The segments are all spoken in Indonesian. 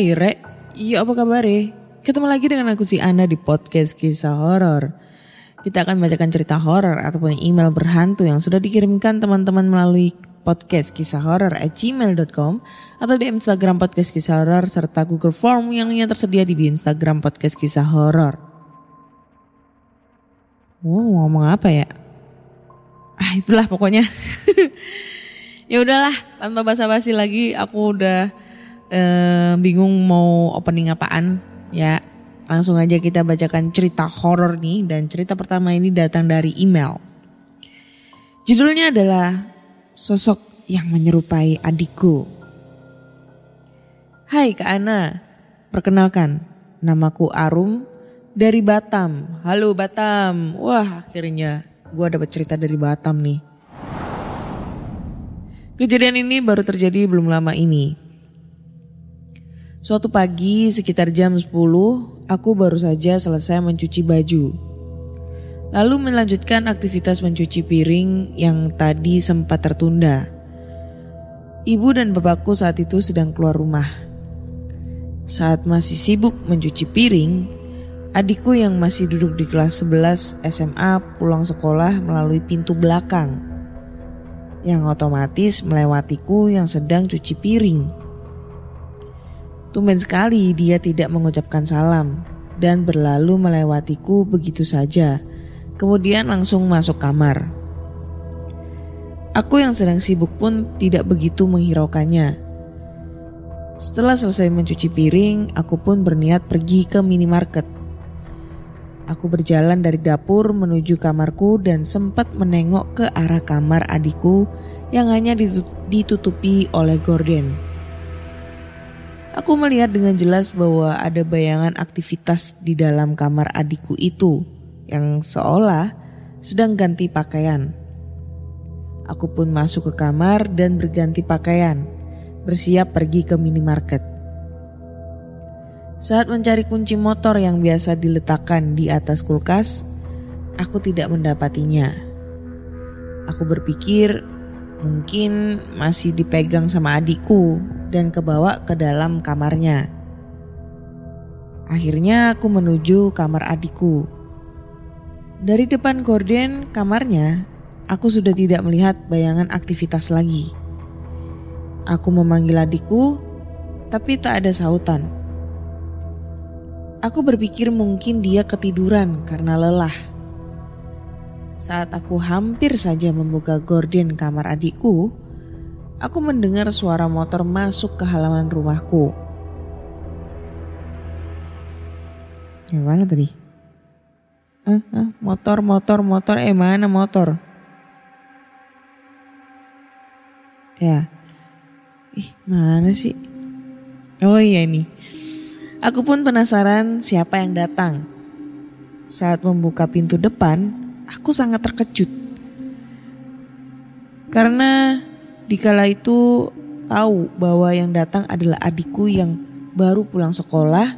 Hai Rek, iya apa kabar Ketemu lagi dengan aku si Ana di podcast kisah horor. Kita akan bacakan cerita horor ataupun email berhantu yang sudah dikirimkan teman-teman melalui podcast kisah horor at gmail.com atau di Instagram podcast kisah horor serta Google Form yang lainnya tersedia di Instagram podcast kisah horor. Wow, ngomong apa ya? Ah itulah pokoknya. ya udahlah, tanpa basa-basi lagi aku udah eh, bingung mau opening apaan ya. Langsung aja kita bacakan cerita horor nih dan cerita pertama ini datang dari email. Judulnya adalah sosok yang menyerupai adikku. Hai Kak Ana. Perkenalkan namaku Arum dari Batam. Halo Batam. Wah akhirnya gua dapat cerita dari Batam nih. Kejadian ini baru terjadi belum lama ini. Suatu pagi sekitar jam 10, aku baru saja selesai mencuci baju. Lalu melanjutkan aktivitas mencuci piring yang tadi sempat tertunda. Ibu dan bapakku saat itu sedang keluar rumah. Saat masih sibuk mencuci piring, adikku yang masih duduk di kelas 11 SMA pulang sekolah melalui pintu belakang yang otomatis melewatiku yang sedang cuci piring. Tumben sekali dia tidak mengucapkan salam dan berlalu melewatiku begitu saja. Kemudian langsung masuk kamar. Aku yang sedang sibuk pun tidak begitu menghiraukannya. Setelah selesai mencuci piring, aku pun berniat pergi ke minimarket. Aku berjalan dari dapur menuju kamarku dan sempat menengok ke arah kamar adikku yang hanya ditutupi oleh gorden. Aku melihat dengan jelas bahwa ada bayangan aktivitas di dalam kamar adikku itu yang seolah sedang ganti pakaian. Aku pun masuk ke kamar dan berganti pakaian, bersiap pergi ke minimarket. Saat mencari kunci motor yang biasa diletakkan di atas kulkas, aku tidak mendapatinya. Aku berpikir mungkin masih dipegang sama adikku dan kebawa ke dalam kamarnya. Akhirnya aku menuju kamar adikku. Dari depan gorden kamarnya, aku sudah tidak melihat bayangan aktivitas lagi. Aku memanggil adikku, tapi tak ada sautan. Aku berpikir mungkin dia ketiduran karena lelah. Saat aku hampir saja membuka gorden kamar adikku, aku mendengar suara motor masuk ke halaman rumahku. Yang mana tadi? Ah, ah, motor, motor, motor, eh mana motor? Ya, ih mana sih? Oh iya ini. Aku pun penasaran siapa yang datang. Saat membuka pintu depan, aku sangat terkejut. Karena dikala itu tahu bahwa yang datang adalah adikku yang baru pulang sekolah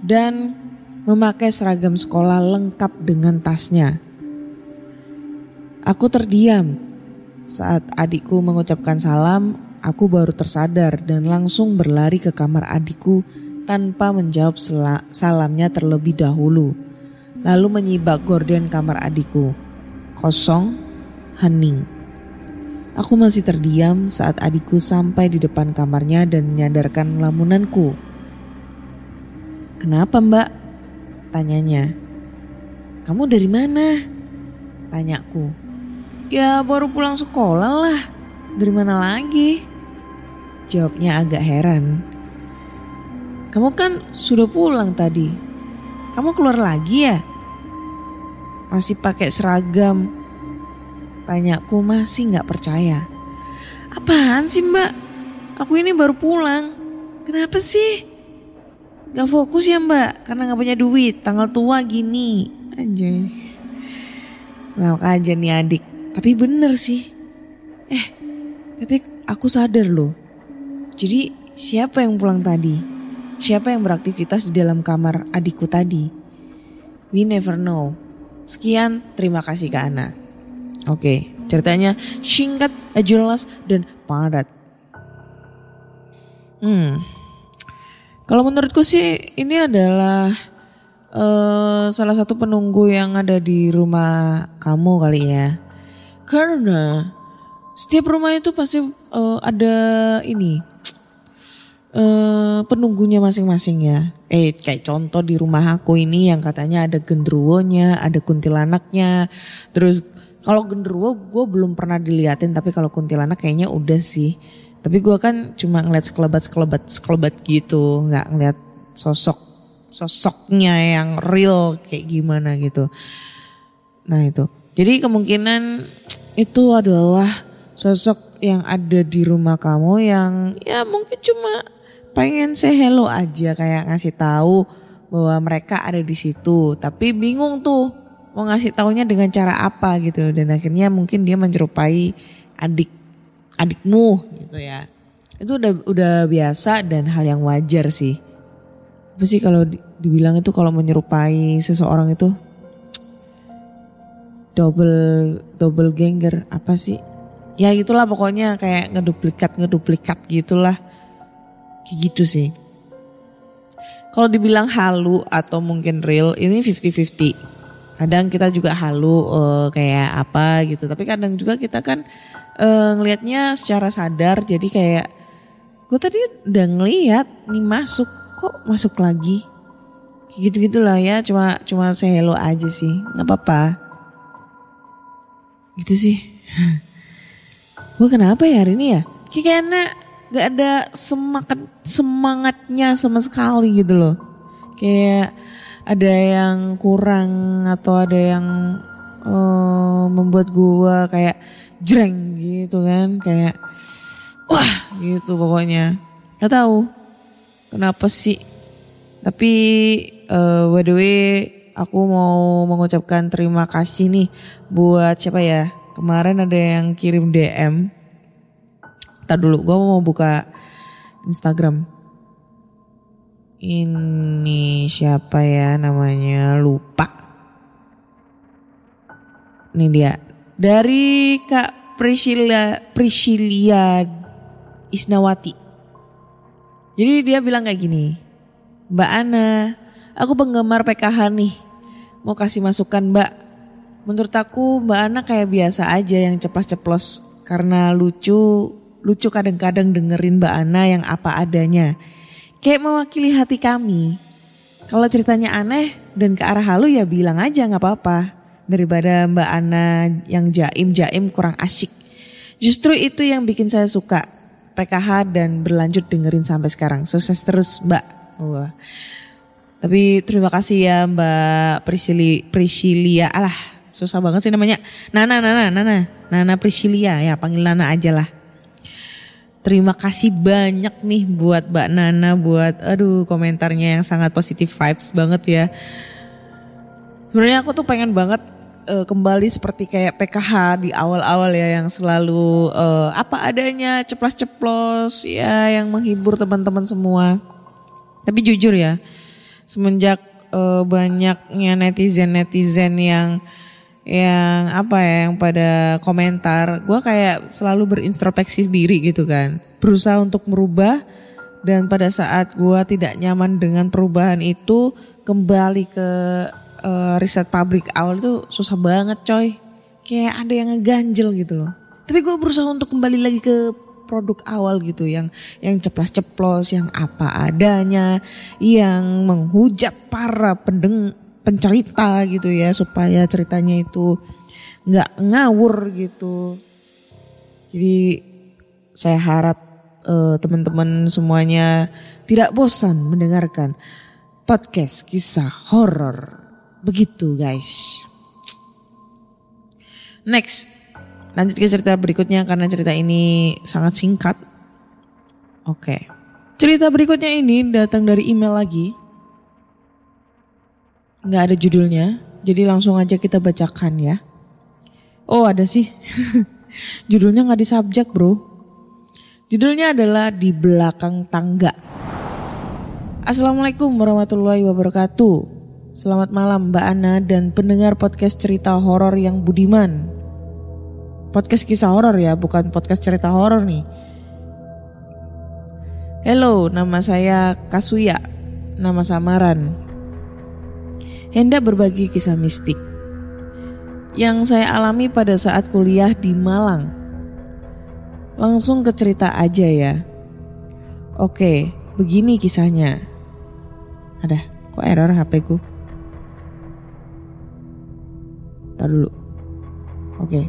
dan memakai seragam sekolah lengkap dengan tasnya. Aku terdiam saat adikku mengucapkan salam. Aku baru tersadar dan langsung berlari ke kamar adikku tanpa menjawab salamnya terlebih dahulu. Lalu menyibak gorden kamar adikku. Kosong, hening. Aku masih terdiam saat adikku sampai di depan kamarnya dan menyadarkan lamunanku. Kenapa mbak? Tanyanya. Kamu dari mana? Tanyaku. Ya baru pulang sekolah lah. Dari mana lagi? Jawabnya agak heran. Kamu kan sudah pulang tadi. Kamu keluar lagi ya? Masih pakai seragam. Tanyaku masih nggak percaya. Apaan sih mbak? Aku ini baru pulang. Kenapa sih? Gak fokus ya mbak? Karena gak punya duit. Tanggal tua gini. Anjay. Lawak aja nih adik. Tapi bener sih. Eh, tapi aku sadar loh. Jadi siapa yang pulang tadi? Siapa yang beraktivitas di dalam kamar adikku tadi? We never know. Sekian, terima kasih Kak Ana. Oke, ceritanya singkat, jelas, dan padat. Hmm, kalau menurutku sih ini adalah uh, salah satu penunggu yang ada di rumah kamu kali ya. Karena setiap rumah itu pasti uh, ada ini uh, penunggunya masing-masing ya. Eh kayak contoh di rumah aku ini yang katanya ada gendruwonya, ada kuntilanaknya. Terus kalau genderuwo gue belum pernah diliatin tapi kalau kuntilanak kayaknya udah sih. Tapi gue kan cuma ngeliat sekelebat sekelebat sekelebat gitu, nggak ngeliat sosok sosoknya yang real kayak gimana gitu. Nah itu, jadi kemungkinan itu adalah sosok yang ada di rumah kamu yang ya mungkin cuma pengen say hello aja kayak ngasih tahu bahwa mereka ada di situ, tapi bingung tuh mau ngasih taunya dengan cara apa gitu dan akhirnya mungkin dia menyerupai adik adikmu gitu ya. Itu udah udah biasa dan hal yang wajar sih. Apa sih kalau dibilang itu kalau menyerupai seseorang itu double double ganger apa sih? Ya itulah pokoknya kayak ngeduplikat ngeduplikat gitulah. Kayak gitu sih. Kalau dibilang halu atau mungkin real ini 50-50. Kadang kita juga halu uh, kayak apa gitu. Tapi kadang juga kita kan uh, ngelihatnya secara sadar jadi kayak gue tadi udah ngeliat nih masuk kok masuk lagi? Gitu gitulah ya cuma cuma saya hello aja sih nggak apa-apa. Gitu sih. Gue kenapa ya hari ini ya? Kayaknya gak ada semangat semangatnya sama sekali gitu loh. Kayak ada yang kurang atau ada yang uh, membuat gue kayak jreng gitu kan kayak wah gitu pokoknya. Nggak tahu kenapa sih. Tapi uh, by the way aku mau mengucapkan terima kasih nih buat siapa ya? Kemarin ada yang kirim DM Ntar dulu gue mau buka Instagram ini siapa ya namanya lupa ini dia dari Kak Priscilla, Priscilia Isnawati. Jadi dia bilang kayak gini, Mbak Ana, aku penggemar PKH nih. Mau kasih masukan Mbak. Menurut aku Mbak Ana kayak biasa aja yang ceplas-ceplos karena lucu, lucu kadang-kadang dengerin Mbak Ana yang apa adanya. Kayak mewakili hati kami. Kalau ceritanya aneh dan ke arah halu ya bilang aja nggak apa-apa daripada Mbak Ana yang jaim-jaim kurang asyik. Justru itu yang bikin saya suka PKH dan berlanjut dengerin sampai sekarang. Sukses terus Mbak. Wah. Tapi terima kasih ya Mbak Priscili, Priscilia. Alah susah banget sih namanya. Nana, Nana, Nana. Nana Priscilia ya panggil Nana aja lah. Terima kasih banyak nih buat Mbak Nana buat aduh komentarnya yang sangat positif vibes banget ya. Sebenarnya aku tuh pengen banget uh, kembali seperti kayak PKH di awal-awal ya yang selalu uh, apa adanya ceplos-ceplos ya yang menghibur teman-teman semua. Tapi jujur ya, semenjak uh, banyaknya netizen-netizen yang yang apa ya yang pada komentar, gue kayak selalu berintrospeksi diri gitu kan, berusaha untuk merubah dan pada saat gue tidak nyaman dengan perubahan itu kembali ke uh, riset pabrik awal itu susah banget coy. Kayak ada yang ngeganjel gitu loh. Tapi gue berusaha untuk kembali lagi ke produk awal gitu yang yang ceplas-ceplos, yang apa adanya, yang menghujat para pendeng, pencerita gitu ya supaya ceritanya itu nggak ngawur gitu. Jadi saya harap uh, teman-teman semuanya tidak bosan mendengarkan podcast kisah horor. Begitu guys. Next, lanjut ke cerita berikutnya karena cerita ini sangat singkat. Oke. Cerita berikutnya ini datang dari email lagi. Nggak ada judulnya, jadi langsung aja kita bacakan ya. Oh ada sih. Judulnya nggak disubjek bro. Judulnya adalah Di Belakang Tangga. Assalamualaikum warahmatullahi wabarakatuh. Selamat malam Mbak Ana dan pendengar podcast cerita horor yang budiman. Podcast kisah horor ya, bukan podcast cerita horor nih. Halo, nama saya Kasuya. Nama samaran. Hendak berbagi kisah mistik yang saya alami pada saat kuliah di Malang. Langsung ke cerita aja ya. Oke, begini kisahnya. Ada, kok error HP ku? Dulu. Oke.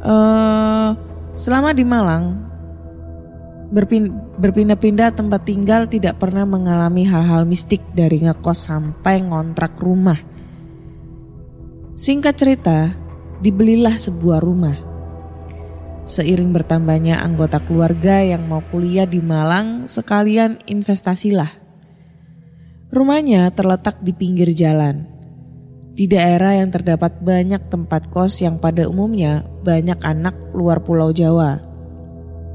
Uh, selama di Malang, berpindah-pindah tempat tinggal tidak pernah mengalami hal-hal mistik dari ngekos sampai ngontrak rumah Singkat cerita, dibelilah sebuah rumah. Seiring bertambahnya anggota keluarga yang mau kuliah di Malang, sekalian investasilah. Rumahnya terletak di pinggir jalan. Di daerah yang terdapat banyak tempat kos yang pada umumnya banyak anak luar pulau Jawa.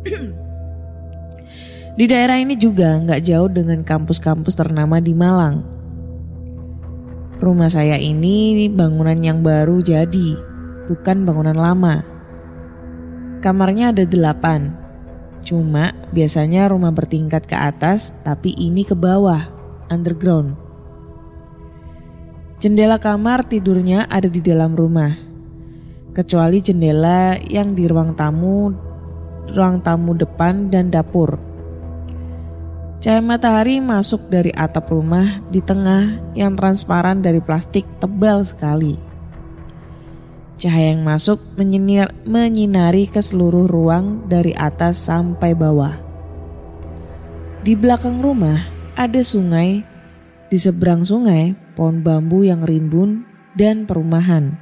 di daerah ini juga nggak jauh dengan kampus-kampus ternama di Malang Rumah saya ini bangunan yang baru jadi, bukan bangunan lama. Kamarnya ada delapan, cuma biasanya rumah bertingkat ke atas tapi ini ke bawah, underground. Jendela kamar tidurnya ada di dalam rumah, kecuali jendela yang di ruang tamu, ruang tamu depan dan dapur. Cahaya matahari masuk dari atap rumah di tengah yang transparan dari plastik tebal sekali. Cahaya yang masuk menyinir, menyinari ke seluruh ruang dari atas sampai bawah. Di belakang rumah ada sungai, di seberang sungai pohon bambu yang rimbun dan perumahan.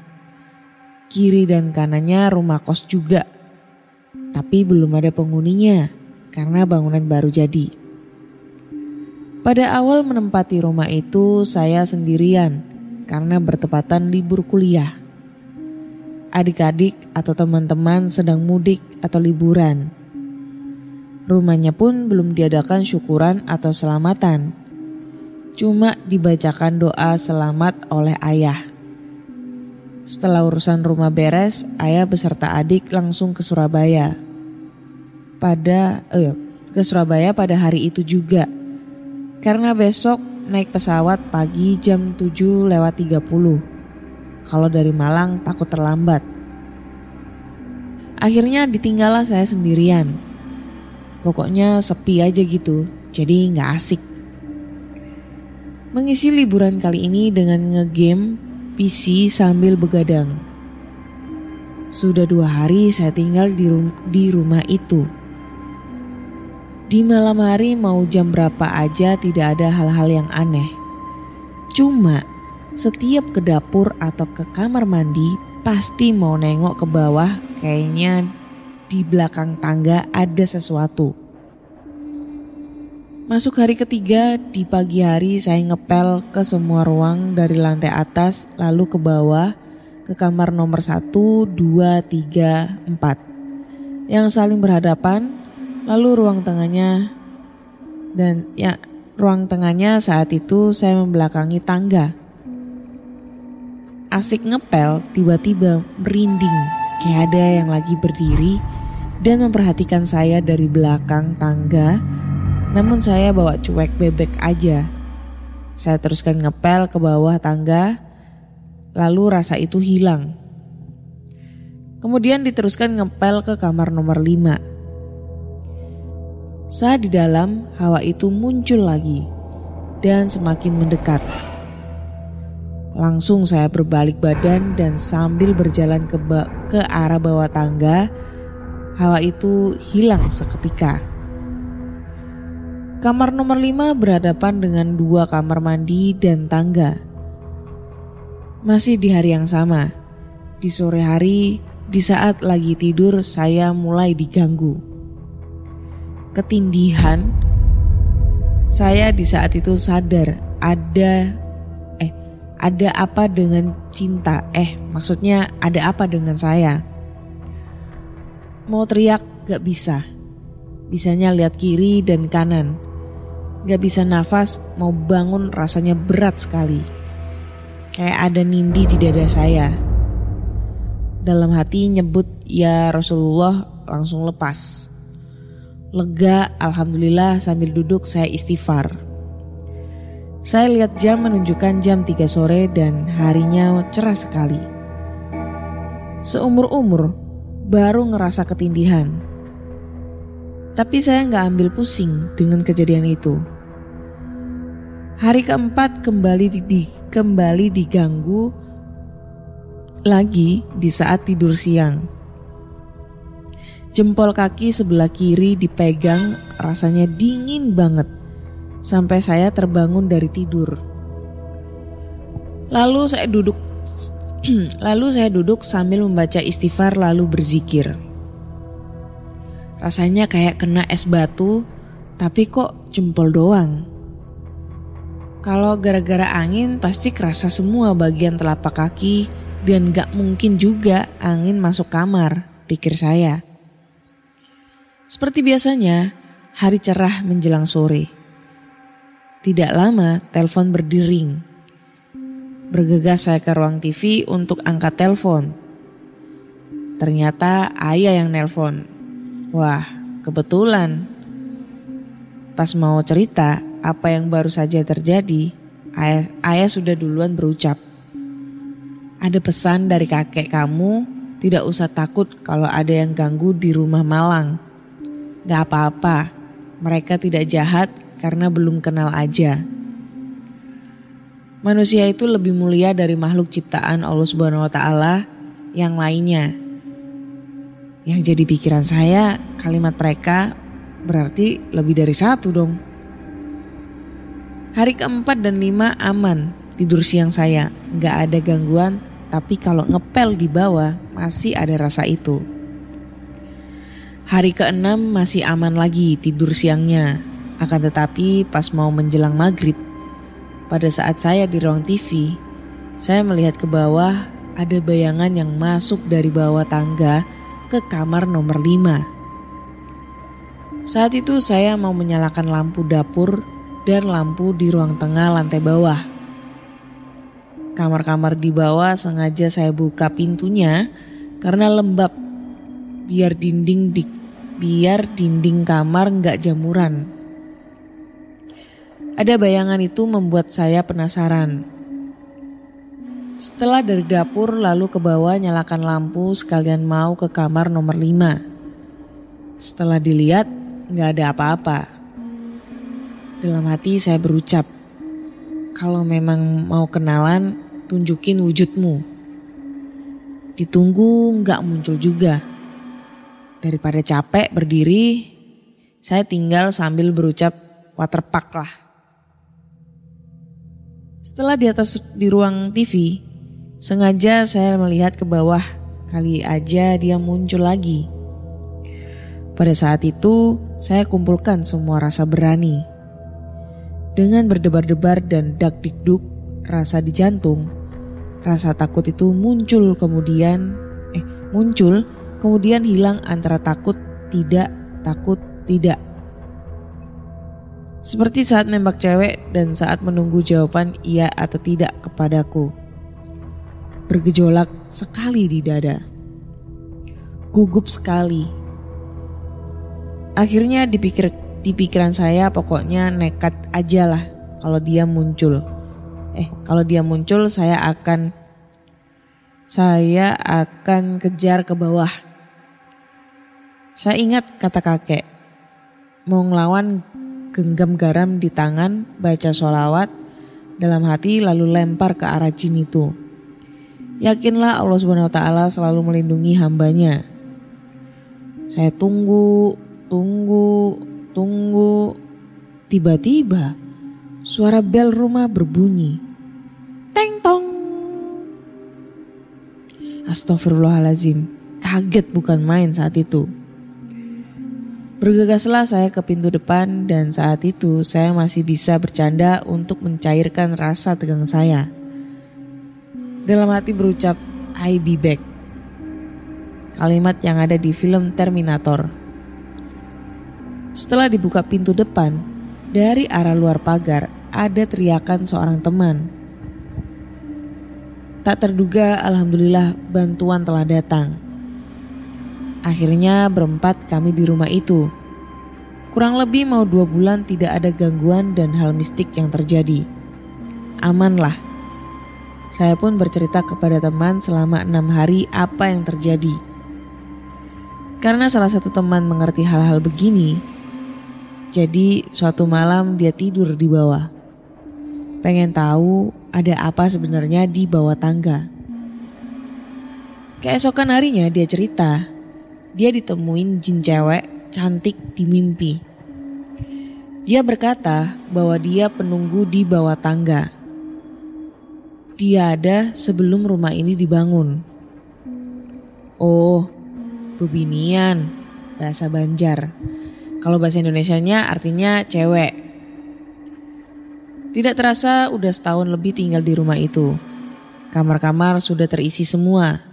Kiri dan kanannya rumah kos juga, tapi belum ada penghuninya karena bangunan baru jadi. Pada awal menempati rumah itu saya sendirian karena bertepatan libur kuliah. Adik-adik atau teman-teman sedang mudik atau liburan. Rumahnya pun belum diadakan syukuran atau selamatan. Cuma dibacakan doa selamat oleh ayah. Setelah urusan rumah beres, ayah beserta adik langsung ke Surabaya. Pada eh, ke Surabaya pada hari itu juga karena besok naik pesawat pagi jam 7 lewat 30. Kalau dari Malang takut terlambat. Akhirnya ditinggallah saya sendirian. Pokoknya sepi aja gitu, jadi nggak asik. Mengisi liburan kali ini dengan ngegame PC sambil begadang. Sudah dua hari saya tinggal di, rum di rumah itu. Di malam hari mau jam berapa aja tidak ada hal-hal yang aneh. Cuma setiap ke dapur atau ke kamar mandi pasti mau nengok ke bawah kayaknya di belakang tangga ada sesuatu. Masuk hari ketiga di pagi hari saya ngepel ke semua ruang dari lantai atas lalu ke bawah ke kamar nomor 1, 2, 3, 4 yang saling berhadapan Lalu ruang tengahnya dan ya ruang tengahnya saat itu saya membelakangi tangga. Asik ngepel tiba-tiba merinding kayak ada yang lagi berdiri dan memperhatikan saya dari belakang tangga. Namun saya bawa cuek bebek aja. Saya teruskan ngepel ke bawah tangga, lalu rasa itu hilang. Kemudian diteruskan ngepel ke kamar nomor 5. Saat di dalam, hawa itu muncul lagi. dan semakin mendekat. Langsung saya berbalik badan dan sambil berjalan ke, ke arah bawah tangga, hawa itu hilang seketika. Kamar nomor 5 berhadapan dengan dua kamar mandi dan tangga. Masih di hari yang sama, di sore hari, di saat lagi tidur saya mulai diganggu. Ketindihan, saya di saat itu sadar ada ada apa dengan cinta? Eh, maksudnya ada apa dengan saya? Mau teriak gak bisa. Bisanya lihat kiri dan kanan. Gak bisa nafas, mau bangun rasanya berat sekali. Kayak ada nindi di dada saya. Dalam hati nyebut ya Rasulullah langsung lepas. Lega, alhamdulillah sambil duduk saya istighfar. Saya lihat jam menunjukkan jam 3 sore dan harinya cerah sekali. Seumur-umur baru ngerasa ketindihan. Tapi saya nggak ambil pusing dengan kejadian itu. Hari keempat kembali di, di, kembali diganggu lagi di saat tidur siang. Jempol kaki sebelah kiri dipegang rasanya dingin banget sampai saya terbangun dari tidur. Lalu saya duduk lalu saya duduk sambil membaca istighfar lalu berzikir. Rasanya kayak kena es batu, tapi kok jempol doang. Kalau gara-gara angin pasti kerasa semua bagian telapak kaki dan gak mungkin juga angin masuk kamar, pikir saya. Seperti biasanya, hari cerah menjelang sore. Tidak lama, telepon berdering. Bergegas saya ke ruang TV untuk angkat telepon. Ternyata ayah yang nelpon. Wah, kebetulan. Pas mau cerita apa yang baru saja terjadi, ayah, ayah sudah duluan berucap. Ada pesan dari kakek kamu, tidak usah takut kalau ada yang ganggu di rumah Malang. Gak apa-apa, mereka tidak jahat karena belum kenal aja. Manusia itu lebih mulia dari makhluk ciptaan Allah Subhanahu wa taala yang lainnya. Yang jadi pikiran saya, kalimat mereka berarti lebih dari satu dong. Hari keempat dan lima aman tidur siang saya, nggak ada gangguan, tapi kalau ngepel di bawah masih ada rasa itu. Hari keenam masih aman lagi tidur siangnya, akan tetapi pas mau menjelang maghrib, pada saat saya di ruang TV, saya melihat ke bawah ada bayangan yang masuk dari bawah tangga ke kamar nomor 5. Saat itu saya mau menyalakan lampu dapur dan lampu di ruang tengah lantai bawah. Kamar-kamar di bawah sengaja saya buka pintunya karena lembab biar dinding di biar dinding kamar nggak jamuran. Ada bayangan itu membuat saya penasaran. Setelah dari dapur lalu ke bawah nyalakan lampu sekalian mau ke kamar nomor 5. Setelah dilihat nggak ada apa-apa. Dalam hati saya berucap, kalau memang mau kenalan tunjukin wujudmu. Ditunggu nggak muncul juga. Daripada capek berdiri, saya tinggal sambil berucap waterpark lah. Setelah di atas di ruang TV, sengaja saya melihat ke bawah. Kali aja dia muncul lagi. Pada saat itu, saya kumpulkan semua rasa berani. Dengan berdebar-debar dan dak dikduk rasa di jantung, rasa takut itu muncul kemudian eh muncul kemudian hilang antara takut tidak takut tidak seperti saat nembak cewek dan saat menunggu jawaban iya atau tidak kepadaku. Bergejolak sekali di dada. Gugup sekali. Akhirnya dipikir di pikiran saya pokoknya nekat aja lah kalau dia muncul. Eh, kalau dia muncul saya akan saya akan kejar ke bawah. Saya ingat kata kakek, mau ngelawan genggam garam di tangan, baca sholawat, dalam hati lalu lempar ke arah jin itu. Yakinlah Allah Subhanahu wa taala selalu melindungi hambanya. Saya tunggu, tunggu, tunggu. Tiba-tiba suara bel rumah berbunyi. Teng tong. Astagfirullahalazim. Kaget bukan main saat itu. Bergegaslah saya ke pintu depan dan saat itu saya masih bisa bercanda untuk mencairkan rasa tegang saya. Dalam hati berucap, I be back. Kalimat yang ada di film Terminator. Setelah dibuka pintu depan, dari arah luar pagar ada teriakan seorang teman. Tak terduga, alhamdulillah bantuan telah datang. Akhirnya berempat kami di rumah itu. Kurang lebih mau dua bulan tidak ada gangguan dan hal mistik yang terjadi. Amanlah. Saya pun bercerita kepada teman selama enam hari apa yang terjadi. Karena salah satu teman mengerti hal-hal begini, jadi suatu malam dia tidur di bawah. Pengen tahu ada apa sebenarnya di bawah tangga. Keesokan harinya dia cerita dia ditemuin jin cewek cantik di mimpi. Dia berkata bahwa dia penunggu di bawah tangga. Dia ada sebelum rumah ini dibangun. Oh, bebinian, bahasa Banjar. Kalau bahasa Indonesianya artinya cewek. Tidak terasa udah setahun lebih tinggal di rumah itu. Kamar-kamar sudah terisi semua.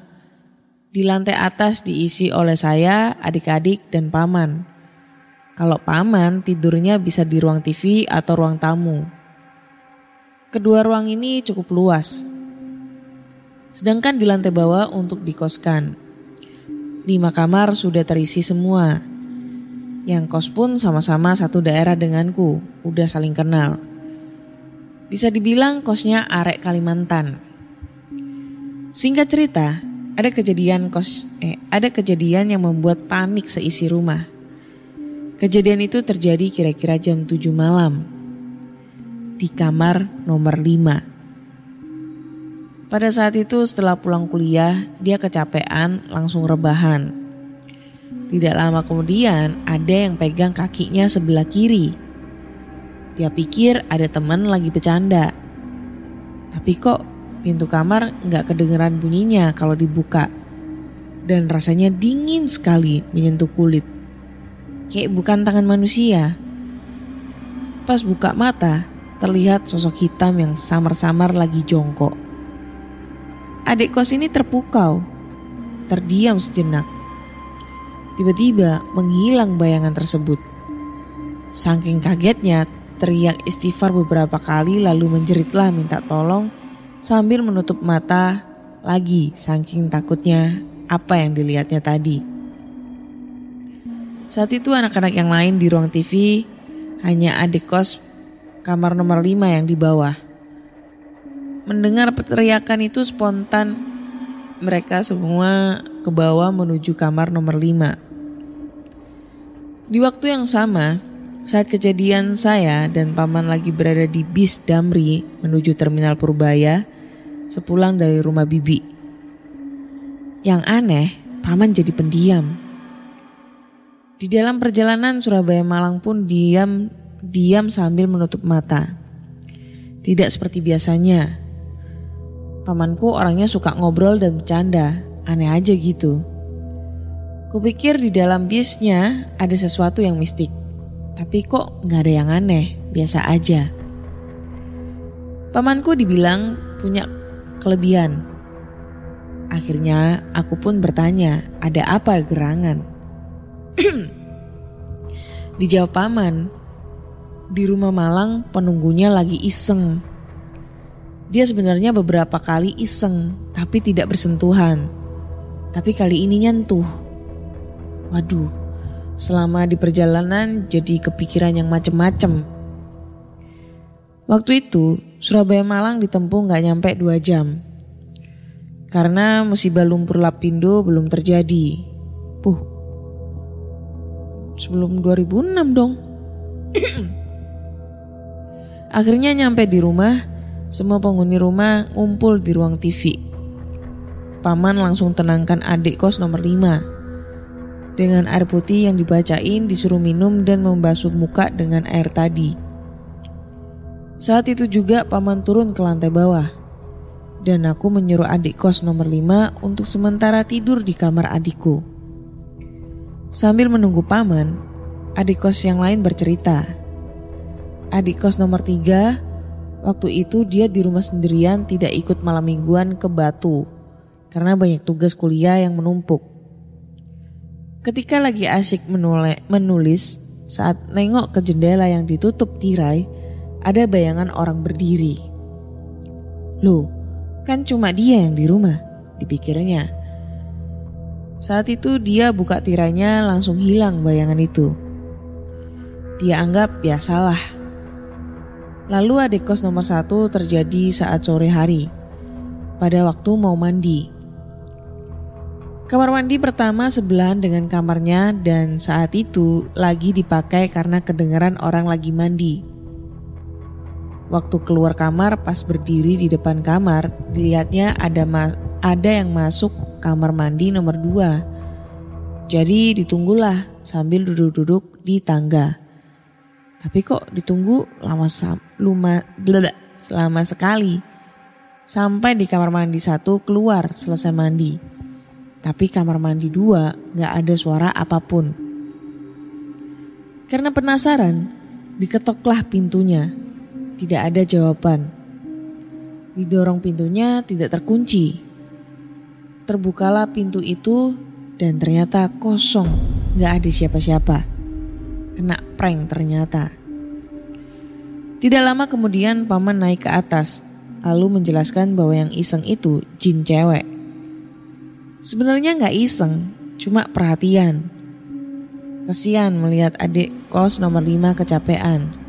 Di lantai atas diisi oleh saya, adik-adik, dan paman. Kalau paman tidurnya bisa di ruang TV atau ruang tamu. Kedua ruang ini cukup luas. Sedangkan di lantai bawah untuk dikoskan. Lima kamar sudah terisi semua. Yang kos pun sama-sama satu daerah denganku, udah saling kenal. Bisa dibilang kosnya arek Kalimantan. Singkat cerita, ada kejadian kos eh ada kejadian yang membuat panik seisi rumah. Kejadian itu terjadi kira-kira jam 7 malam di kamar nomor 5. Pada saat itu setelah pulang kuliah, dia kecapean langsung rebahan. Tidak lama kemudian ada yang pegang kakinya sebelah kiri. Dia pikir ada teman lagi bercanda. Tapi kok Pintu kamar nggak kedengeran bunyinya kalau dibuka. Dan rasanya dingin sekali menyentuh kulit. Kayak bukan tangan manusia. Pas buka mata, terlihat sosok hitam yang samar-samar lagi jongkok. Adik kos ini terpukau, terdiam sejenak. Tiba-tiba menghilang bayangan tersebut. Saking kagetnya, teriak istighfar beberapa kali lalu menjeritlah minta tolong sambil menutup mata lagi saking takutnya apa yang dilihatnya tadi. Saat itu anak-anak yang lain di ruang TV hanya adik kos kamar nomor 5 yang di bawah. Mendengar teriakan itu spontan mereka semua ke bawah menuju kamar nomor 5. Di waktu yang sama, saat kejadian saya dan paman lagi berada di bis Damri menuju terminal Purbaya, sepulang dari rumah bibi. Yang aneh, paman jadi pendiam. Di dalam perjalanan Surabaya Malang pun diam diam sambil menutup mata. Tidak seperti biasanya. Pamanku orangnya suka ngobrol dan bercanda, aneh aja gitu. Kupikir di dalam bisnya ada sesuatu yang mistik. Tapi kok nggak ada yang aneh, biasa aja. Pamanku dibilang punya kelebihan. Akhirnya aku pun bertanya, ada apa gerangan? Dijawab paman, di rumah Malang penunggunya lagi iseng. Dia sebenarnya beberapa kali iseng, tapi tidak bersentuhan. Tapi kali ini nyentuh. Waduh, selama di perjalanan jadi kepikiran yang macem-macem. Waktu itu Surabaya Malang ditempuh nggak nyampe dua jam. Karena musibah lumpur lapindo belum terjadi. Puh, sebelum 2006 dong. Akhirnya nyampe di rumah, semua penghuni rumah ngumpul di ruang TV. Paman langsung tenangkan adik kos nomor 5. Dengan air putih yang dibacain disuruh minum dan membasuh muka dengan air tadi. Saat itu juga paman turun ke lantai bawah. Dan aku menyuruh adik kos nomor 5 untuk sementara tidur di kamar adikku. Sambil menunggu paman, adik kos yang lain bercerita. Adik kos nomor 3, waktu itu dia di rumah sendirian tidak ikut malam mingguan ke Batu karena banyak tugas kuliah yang menumpuk. Ketika lagi asyik menulis, saat nengok ke jendela yang ditutup tirai, ada bayangan orang berdiri. Loh, kan cuma dia yang di rumah, dipikirnya. Saat itu dia buka tirainya langsung hilang bayangan itu. Dia anggap biasalah. Lalu adik kos nomor satu terjadi saat sore hari. Pada waktu mau mandi. Kamar mandi pertama sebelahan dengan kamarnya dan saat itu lagi dipakai karena kedengaran orang lagi mandi. Waktu keluar kamar pas berdiri di depan kamar, dilihatnya ada ma- ada yang masuk kamar mandi nomor dua. Jadi ditunggulah sambil duduk-duduk di tangga. Tapi kok ditunggu lama sam luma bleda, lama sekali. Sampai di kamar mandi satu keluar selesai mandi. Tapi kamar mandi dua gak ada suara apa pun. Karena penasaran, diketoklah pintunya. Tidak ada jawaban. Didorong pintunya tidak terkunci. Terbukalah pintu itu dan ternyata kosong, gak ada siapa-siapa. Kena prank ternyata. Tidak lama kemudian paman naik ke atas, lalu menjelaskan bahwa yang iseng itu jin cewek. Sebenarnya nggak iseng, cuma perhatian. Kesian melihat adik kos nomor 5 kecapean.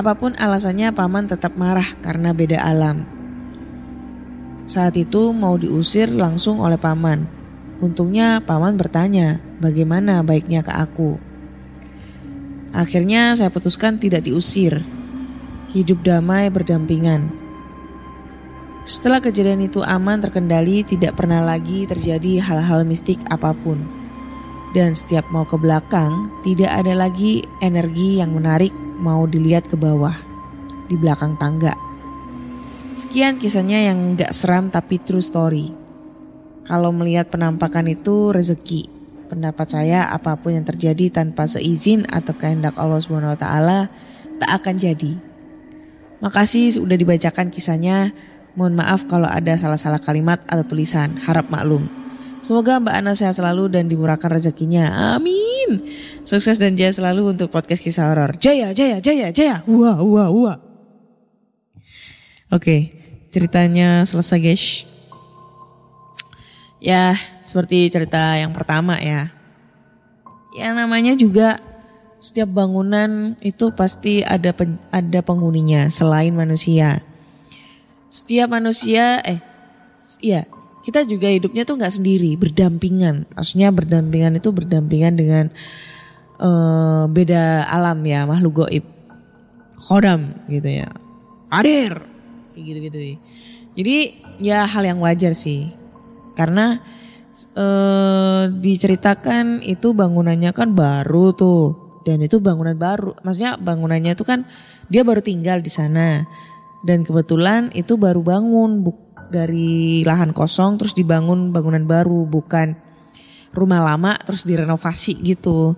Apa pun alasannya paman tetap marah karena beda alam. Saat itu mau diusir langsung oleh paman. Untungnya paman bertanya bagaimana baiknya ke aku. Akhirnya saya putuskan tidak diusir. Hidup damai berdampingan. Setelah kejadian itu aman terkendali tidak pernah lagi terjadi hal-hal mistik apa pun. Dan setiap mau ke belakang tidak ada lagi energi yang menarik mau dilihat ke bawah di belakang tangga. Sekian kisahnya yang gak seram tapi true story. Kalau melihat penampakan itu rezeki. Pendapat saya apa pun yang terjadi tanpa seizin atau kehendak Allah SWT tak akan jadi. Makasih sudah dibacakan kisahnya. Mohon maaf kalau ada salah-salah kalimat atau tulisan. Harap maklum. Semoga Mbak Ana sehat selalu dan dimurahkan rezekinya. Amin. Sukses dan jaya selalu untuk podcast kisah horor. Jaya, jaya, jaya, jaya. Wah, wah, wah. Oke, ceritanya selesai guys. Ya, seperti cerita yang pertama ya. Ya namanya juga setiap bangunan itu pasti ada pen, ada penghuninya selain manusia. Setiap manusia eh iya, kita juga hidupnya tuh nggak sendiri, berdampingan. Maksudnya berdampingan itu berdampingan dengan eh, beda alam ya, makhluk goib. Khodam gitu ya. Kayak gitu-gitu. Jadi ya hal yang wajar sih. Karena eh, diceritakan itu bangunannya kan baru tuh dan itu bangunan baru. Maksudnya bangunannya itu kan dia baru tinggal di sana dan kebetulan itu baru bangun buk dari lahan kosong terus dibangun bangunan baru bukan rumah lama terus direnovasi gitu.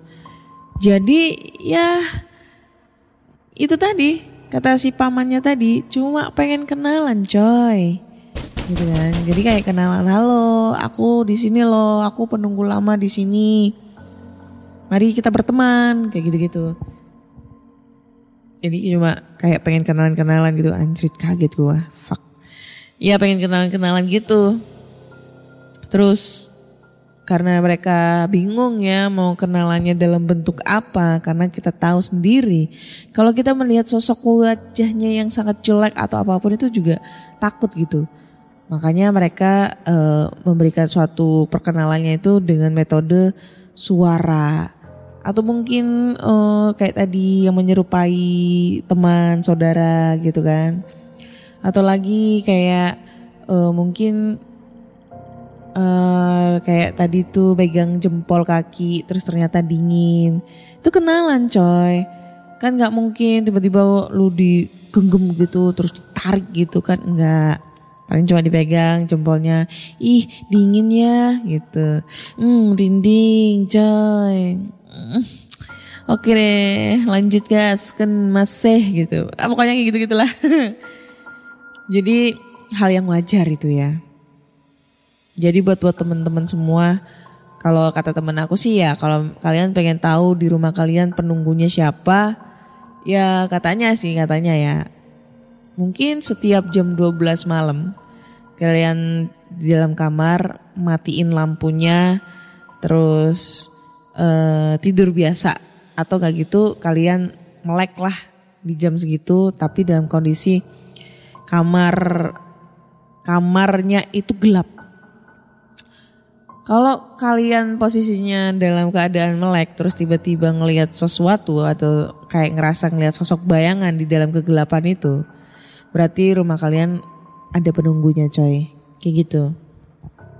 Jadi ya itu tadi kata si pamannya tadi cuma pengen kenalan coy. Gitu kan? Jadi kayak kenalan halo aku di sini loh aku penunggu lama di sini. Mari kita berteman kayak gitu gitu jadi cuma kayak pengen kenalan kenalan gitu. Anjrit kaget gua. Fuck Iya pengen kenalan kenalan gitu. Terus karena mereka bingung ya mau kenalannya dalam bentuk apa karena kita tahu sendiri. Kalau kita melihat sosok wajahnya yang sangat jelek atau apa pun itu juga takut gitu. Makanya mereka eh, memberikan suatu perkenalannya itu dengan metode suara. Atau mungkin eh, kayak tadi yang menyerupai teman saudara gitu kan atau lagi kayak eh, mungkin eh kayak tadi tuh pegang jempol kaki terus ternyata dingin. Itu kenalan coy. Kan nggak mungkin tiba-tiba lu digenggam gitu terus ditarik gitu kan nggak. Paling cuma dipegang jempolnya ih dingin ya gitu. Hmm rinding coy. Oke deh lanjut gas kan masih gitu. Ah, pokoknya kayak gitu gitulah jadi hal yang wajar itu ya. Jadi buat buat teman-teman semua kalau kata temen aku sih ya kalau kalian pengen tahu di rumah kalian penunggunya siapa ya katanya sih katanya ya. Mungkin setiap jam 12 malam kalian di dalam kamar matiin lampunya terus eh, tidur biasa. Atau gak gitu kalian melek lah di jam segitu tapi dalam kondisi kamar kamarnya itu gelap. Kalau kalian posisinya dalam keadaan melek terus tiba-tiba ngelihat sesuatu atau kayak ngerasa ngelihat sosok bayangan di dalam kegelapan itu, berarti rumah kalian ada penunggunya coy. Kayak gitu.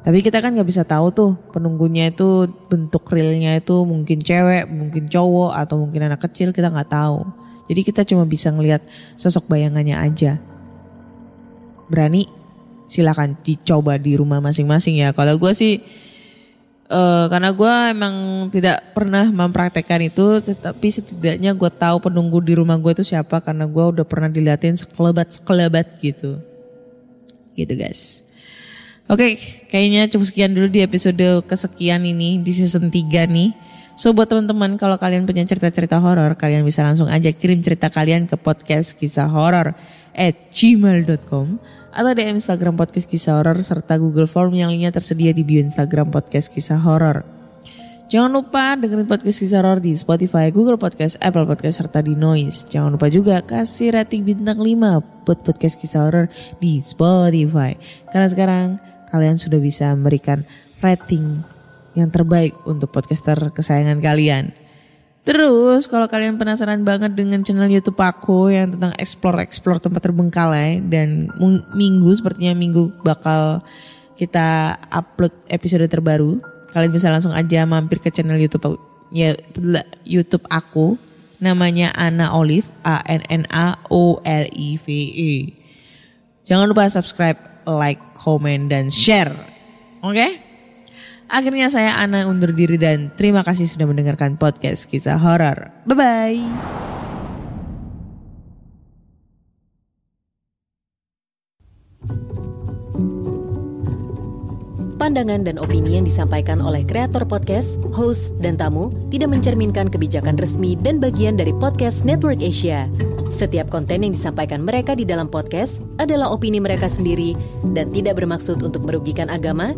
Tapi kita kan nggak bisa tahu tuh penunggunya itu bentuk realnya itu mungkin cewek, mungkin cowok atau mungkin anak kecil kita nggak tahu. Jadi kita cuma bisa ngelihat sosok bayangannya aja. Berani silakan dicoba di rumah masing-masing ya. Kalau gue sih eh karena gue emang tidak pernah mempraktekkan itu, tetapi setidaknya gue tahu penunggu di rumah gue itu siapa karena gue udah pernah diliatin sekelebat sekelebat gitu, gitu guys. Oke, kayaknya cukup sekian dulu di episode kesekian ini di season 3 nih. So buat teman-teman kalau kalian punya cerita-cerita horor, kalian bisa langsung aja kirim cerita kalian ke podcast kisah horor at gmail.com atau di Instagram podcast kisah horor serta Google Form yang linknya tersedia di bio Instagram podcast kisah horor. Jangan lupa dengerin podcast kisah horor di Spotify, Google Podcast, Apple Podcast, serta di Noise. Jangan lupa juga kasih rating bintang 5 buat podcast kisah horor di Spotify. Karena sekarang kalian sudah bisa memberikan rating yang terbaik untuk podcaster kesayangan kalian. Terus kalau kalian penasaran banget dengan channel YouTube aku yang tentang explore-explore tempat terbengkalai dan minggu sepertinya minggu bakal kita upload episode terbaru. Kalian bisa langsung aja mampir ke channel YouTube aku, ya YouTube aku namanya Ana Olive A N N A O L I V E. Jangan lupa subscribe, like, komen dan share. Oke? Akhirnya saya Ana undur diri dan terima kasih sudah mendengarkan podcast kisah horor. Bye bye. Pandangan dan opini yang disampaikan oleh kreator podcast, host, dan tamu tidak mencerminkan kebijakan resmi dan bagian dari podcast Network Asia. Setiap konten yang disampaikan mereka di dalam podcast adalah opini mereka sendiri dan tidak bermaksud untuk merugikan agama,